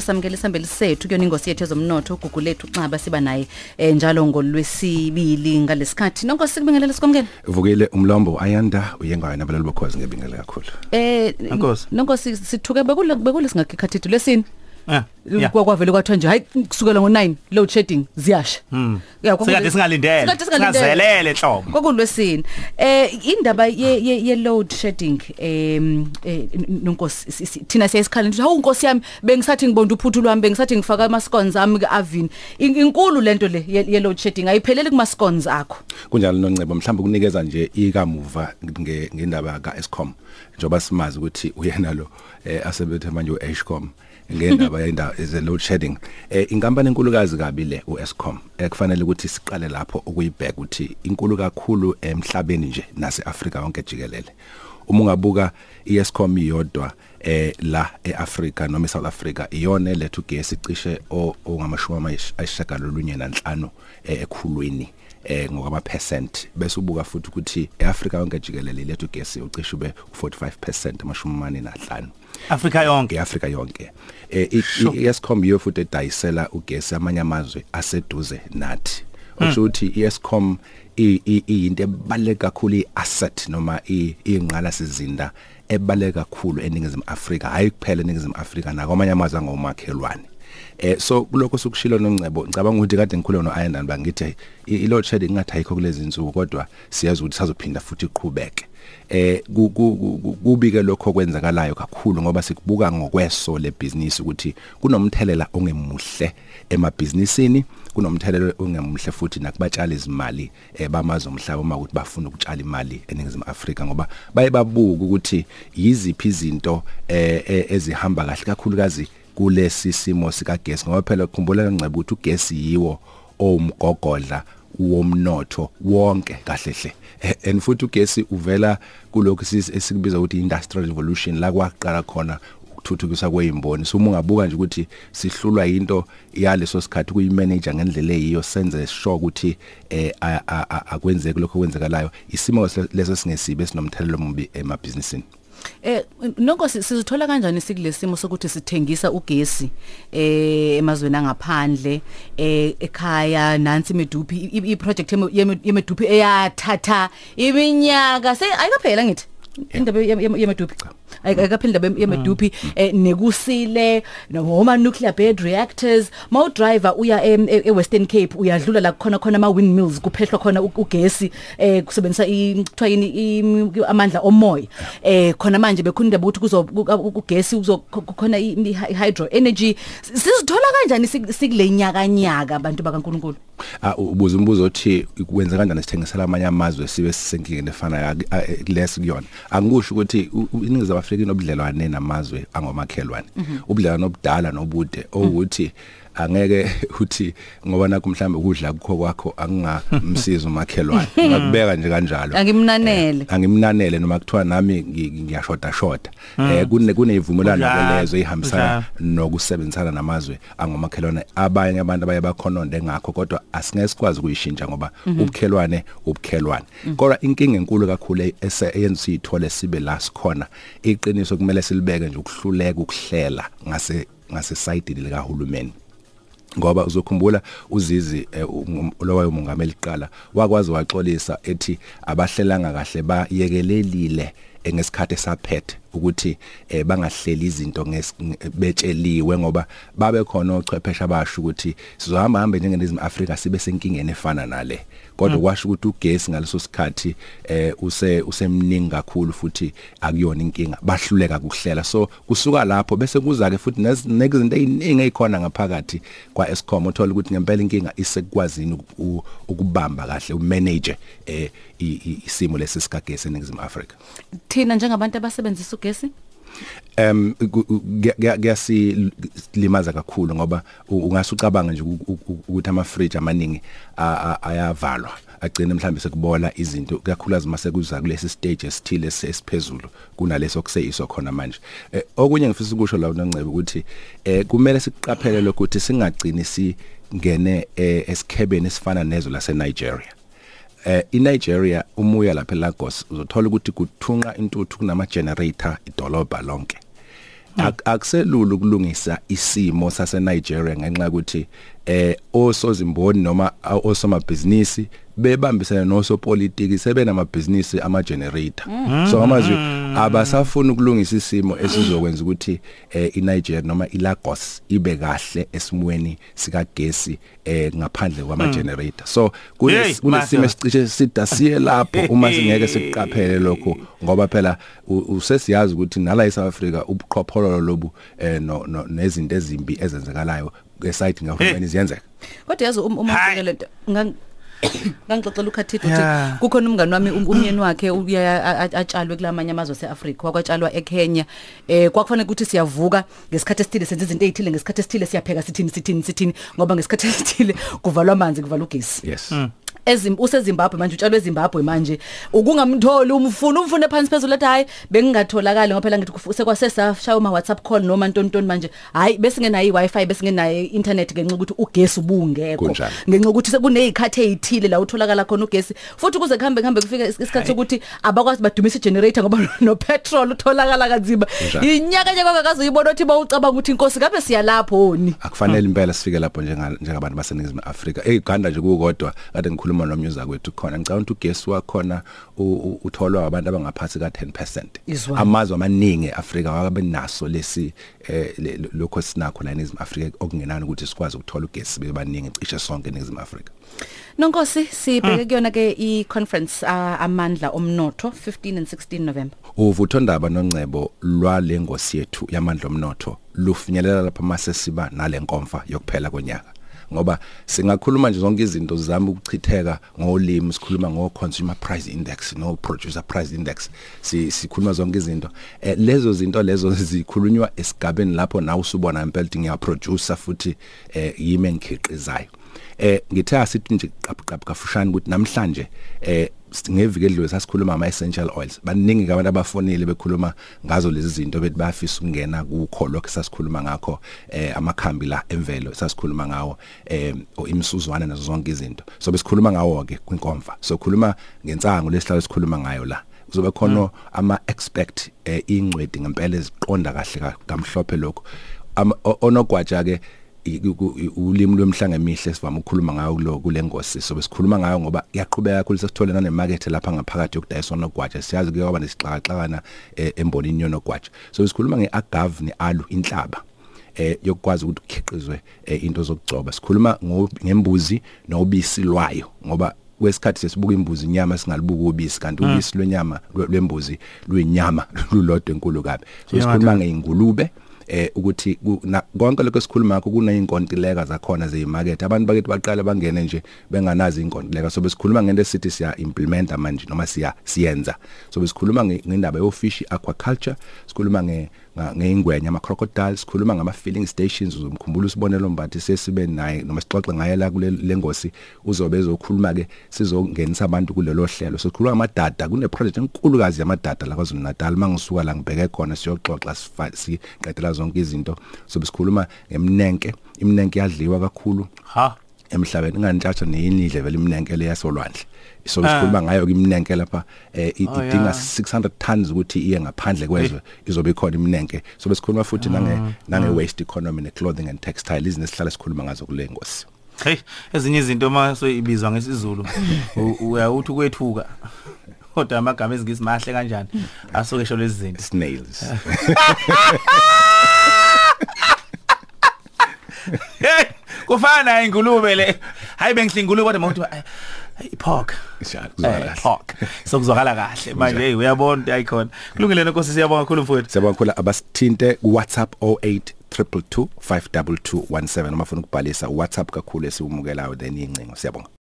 samukela isambeli sethu kuyona ingosi yethu ezomnotho ugugu lethu xaba siba naye eh, njalo ngolwesibili ngalesikhathi nonke sikubingelela sikomkela uvukile umlombo ayanda uyengayo nabalali bokhozi ngebingele kakhulu eh Nonkosi. nonke si- sithuke bekule bekule singakikhathithi lesini Eh. Yeah. kwakwavele kwathiwa nje hayi kusukela ngo9 load shedding ziyasha ya Sikade singalindele. Sikade singalindele. Singazelele nhlobo. kwakulwesini eh indaba ye ye, ye load shedding em eh, nonkosi si- si- thina siyayisikhala nje hawu nkosi yami bengisathi ngibonda uphuthu lwami bengisathi ngifaka ama scones ami ke avini In- inkulu lento le ye, ye load shedding ayipheleli kuma scones akho kunjalo noncebo mhlawumbe kunikeza nje ikamuva nge- ngendaba kaEscom njoba simazi ukuthi uyena lo eh, asebethe manje uEscom ngendaba yendaba ze load shedding. Eh inkampani enkulukazi kabi le uEscom eh, kufanele ukuthi siqale lapho ukuyibheka ukuthi inkulu kakhulu emhlabeni nje naseAfrika yonke jikelele. Uma ungabuka iEscom iyodwa eh la eAfrika noma eSouth Africa iyona lethu gesi cishe ongamashumi ayishagalolunye nanhlanu eh, ekhulwini. eh ngokwama percent bese ubuka futhi ukuthi eAfrika yonke jikelele lethu gesi ucishe ube 45% amashumi amane nahlanu. Africa yonke. ngeAfrika yonke. Eh iEscom iyo futhi edayisela ugesi amanye amazwe aseduze nathi. Okusho ukuthi iEscom iyinto ebaleka kakhulu iasset noma ingqala sizinda ebaleka kakhulu eningizimu Afrika. Hayi kuphela eningizimu Afrika nakwamanye amazwe angomakhelwane. Eh so kuloko sokushilo noncebo ngicabanga ukuthi kade ngikhuluma noAyandan bangithi i-load shedding ngathi ayikho kulezi insuku kodwa siyazi ukuthi sazophinda futhi iqhubeke. Eh ku- ku- ku- kubike lokho kwenzakalayo kakhulu ngoba sikubuka ngokweso lebusiness ukuthi kunomthelela ongemuhle emabhizinisini kunomthelela ongemuhle futhi nakubatshali izimali eh bamazwe omhlaba uma ukuthi bafuna ukutshala imali eningizimu Afrika ngoba baye babuka ukuthi yiziphi izinto eh eh, ezihamba kahle kakhulukazi kulesi simo sikagesi ngoba phela kukhumbula kancebe ukuthi ugesi yiwo owumgogodla womnotho wonke kahle hle. Eh, and futhi ugesi uvela kulokho esikubiza ukuthi industrial revolution la kwaqala khona ukuthuthukiswa kwezimboni so uma ungabuka nje ukuthi sihlulwa into yaleso sikhathi kuyimanage ngendlela eyiyo senze sure ukuthi eh akwenzeki lokho kwenzekalayo isimo leso singesibe esinomthelelo omubi emabhizinisini. Eh nonke si- sizithola kanjani sikulesimo sokuthi sithengisa ugesi eh emazweni angaphandle eh ekhaya nansi imeduphi i- i- iproject yeme- yeme- yemeduphi eyathatha iminyaka? Sey ayikaphela ngithi indaba yem- yem- yemeduphi ayikaphela indaba yemeduphi eh nekusile noma nuclear bed reactors. Maw driver uya em- e e- Western Cape uyadlula la khona khona ama windmills kuphehlwa khona u- ugesi eh kusebenzisa i- kuthiwa yini i- amandla omoya. Eh khona manje bekhunda ukuthi kuzo ugesi uzokhona i hydro energy. Sizithola kanjani sik- sikule nyaka nyaka abantu bakaNkuluNkulu? Ah ubuza umbuzo othi kwenza kanjani sithengisela amanye amazwe sibe sisenkingeni efana lesi kuyona. Angikusho ukuthi u- u- iningizimu Afrika inobudlelwane namazwe angomakhelwane. Ubudlelwane obudala nobude ukuthi angeke uthi ngoba nakho mhlambe ukudla kukho kwakho akungamsiza umakhelwane. Ngakubeka nje kanjalo. Angimnanele. Angimnanele noma kuthiwa nami ngi- ngiyashoda shoda eh kune kuneyivumelano kwelezo ihambisana nokusebenzisana namazwe angomakhelwane abanye abantu abaye bakhononde ngakho kodwa asingeke sikwazi ukuyishintsha ngoba ubukhelwane ubukhelwane. Kodwa inkinga enkulu kakhulu eyenza siyithole sibe la sikhona iqiniso kumele silibeke nje ukuhluleka ukuhlela ngase ngase side likahulumeni. Ngoba uzokhumbula uzizi eh, um- lowayo mongameli qala wakwazi waxolisa ethi abahlelanga kahle bayekelelile eh, ngesikhathi esaphethe. Ukuthi eh, bangahleli izinto betsheliwe ngoba babe khona ochwepheshe abasho ukuthi sizohamba hambe njengeNingizimu Afrika sibe senkingeni efana nale. Kodwa kwasho ukuthi ugesi ngaleso sikhathi eh use usemningi kakhulu futhi akuyona inkinga. Bahluleka ukuhlela. So kusuka lapho bese kuza ke futhi nez- nezinto eziningi ezikhona ngaphakathi kwa Eskom uthola ukuthi ngempela inkinga isekukwazini uku- ukubamba kahle umanage eh isimo lesi sikagesi eNingizimu Afrika. Thina njengabantu abasebenzisa ugesi em kuyasilimaza kakhulu ngoba u- ungase ucabanga nje ukuthi ama fridge amaningi ayavalwa agcine mhlambe sekubola izinto kakhulukazi mase kuza kulesi stage esithile esi- esiphezulu kunaleso kuseyiso khona manje. Eh, okunye ngifisa ukusho la uNongcebe ukuthi eh kumele siqaphele lokho ukuthi singagcini singene eh, esikhebeni esifana nezo lase Nigeria eh iNigeria umuya lapha eLagos uzothola ukuthi kuthunqa intuthu kunama generator idolobha lonke. Ak- akuselula ukulungisa isimo sase Nigeria ngenxa ukuthi eh osozimboni noma osomabhizinisi bebambisana nosopolitiki sebenamabhizinisi ama generator so amazwi abasafuna ukulungisa isimo esizokwenza ukuthi eh iNigeria noma iLagos ibe kahle esimweni sikagesi eh ngaphandle kwama generator so Hey, kunesimo esicishe sidasiye lapho uma singeke sikuqaphele lokho ngoba phela usesiyazi ukuthi nala eSouth Africa ubuqhophololo lobu eh nezinto ezimbi ezenzekalayo eside ngahulumeni ziyenzeka. Kodwa yazi um- uma Hayi. ngibheka lento ngang ngangixoxela ukhathitho Yeah. ukuthi kukhona umngani wami um- umyeni wakhe uya a- a- atshalwe kulamanye amazwe aseAfrica wakwatshalwa eKenya. Eh kwakufanele ukuthi siyavuka ngesikhathi esithile senze izinto ezithile ngesikhathi esithile siyapheka sithini sithini sithini ngoba ngesikhathi esithile kuvalwa amanzi kuvalwa ugesi. Yes. Ezim useZimbabwe manje utshalwe eZimbabwe manje. Ukungamtholi umfuna umfune phansi phezulu ethi hayi bengingatholakala ngoba phela ngithi kufu- sekwasesashaya uma WhatsApp call noma ntontoni manje. Hayi bese ngenayo iWi-Fi bese ngenayo internet ngenxa ukuthi ugesi ubungekho. Kunjalo. ngenxa ukuthi sekunezikhathi ezithile la utholakala khona ugesi. Futhi kuze kuhambe kuhambe kufike is- isikhathi sokuthi abakwazi badumisa igenerator ngoba no petrol utholakala kanzima. Kunjalo. inyaka nje kwakaze uyibona ukuthi bawucabanga ukuthi inkosi ngabe siyalapho ni? Akufanele impela sifike lapho njenga njengabantu baseningizimu Afrika. Eyiganda nje kukodwa kade ngikhuluma nomnyuza kwethu khona. Ngicabanga ukuthi ugesi wakhona u- u- utholwa abantu abangaphansi ka 10% Izwana. amazwe amaningi eAfrika wakabe naso lesi eh, le- lo- lokho sinakho la eNingizimu Afrika okungenani ukuthi sikwazi ukuthola ugesi bebaningi cishe sonke eNingizimu Afrika. Nonkosi sibheke kuyona ke i-conference ah, amandla omnotho 15 and 16 November. Uvuthondaba noncebo lwalengosi yethu yamandla omnotho lufinyelela lapha mase siba nalenkomfa yokuphela konyaka. Ngoba singakhuluma nje zonke izinto zami ukuchitheka ngolimi sikhuluma ngo consumer price index no producer price index si sikhuluma zonke izinto. Eh, lezo zinto lezo zikhulunywa esigabeni lapho nawe usubona impela ukuthi ngiya producer futhi eh, yimi engikhiqizayo. Eh ngithe asithi nje qabuqabu kafushane ukuthi namhlanje eh ngeviki edlule sasikhuluma ama essential oils. Baningi abantu abafonile bekhuluma ngazo lezi zinto bethi bayafisa ukungena kukho lokho sasikhuluma ngakho eh amakhambi la emvelo sasikhuluma ngawo eh imsuzwana nazo zonke izinto. So besikhuluma ngawo ke kwinkomfa. So khuluma ngensango lesihlalo sikhuluma ngayo la. Kuzobe khona ama expect eh ingcwedi ngempela eziqonda kahle ka- kamhlophe lokho onogwaja ke ulimi lwemhlanga emihle sivama ukukhuluma ngayo kulo kulengosi so besikhuluma ngayo ngoba kuyaqhubeka kakhulu sesithole nane market lapha ngaphakathi yokudayisa nogwaja. Siyazi kuyoba nesixhakaxhakana eh, embonini yonogwaja. So besikhuluma ngeagave nealu inhlaba eh yokwazi ukuthi ukhiqizwe eh, into zokugcoba. Sikhuluma ngo- ngembuzi nobisi lwayo ngoba kwesikhathi sesibuka imbuzi inyama singalibuka ubisi kanti ubisi lwenyama lwe- lwembuzi luyinyama lulodwa enkulu kabi. So Yeah, sikhuluma ngeingulube eh ukuthi ku- na- konke lokho esikhuluma ngakho kuneyinkontileka zakhona zeyimarket abantu bakithi baqala bangene nje benganazi inkontileka so besikhuluma ngento esithi siya implementa manje noma siya siyenza. So besikhuluma nge- ngendaba yofish aquaculture sikhuluma nge nga- ngeingwenya ama crocodiles sikhuluma ngama filling stations. Uzomkhumbula usibonelo mbathi sesibe naye noma sixoxe ngaye la kule lengosi uzobe ezokhuluma ke sizongenisa abantu kulelo hlelo. So sikhuluma ngamadata kune project enkulukazi yamadata la kwaZulu Natal mangisuka la ngibheke khona siyoxoxa sifa- siqedela zonke izinto so besikhuluma ngemnenke imnenke yadliwa kakhulu. Ha. Emhlabeni ingantshatsha neyinidle vele imnenke leyasolwandle so sikhuluma ngayo ke imnenke lapha eh, Oh, idinga yeah. 600 tons ukuthi iye ngaphandle kwezwe izobe ikhona imnenke so besikhuluma futhi nange nange waste economy ne clothing and textile izinto esihlala sikhuluma ngazo kule ngosi hey ezinye izinto mase ibizwa ngesizulu uyawuthi kwethuka kodwa amagama ezingisi mahle kanjani asuke esho lezi zinto. Snails. hey kufana ingulube le. Hayi bengihla ingulube kodwa mawuthi ipork Shaka, kuzwakala Eh, kahle. pork sokuzwakala kahle. Manje hey uyabona into ayikhona kulungile nonkosi siyabonga kakhulu mfowethu. Siyabonga kakhulu. Abasithinte ku WhatsApp 0822 52217 uma ufuna ukubhalisa WhatsApp kakhulu esiwumukelayo then incingo siyabonga.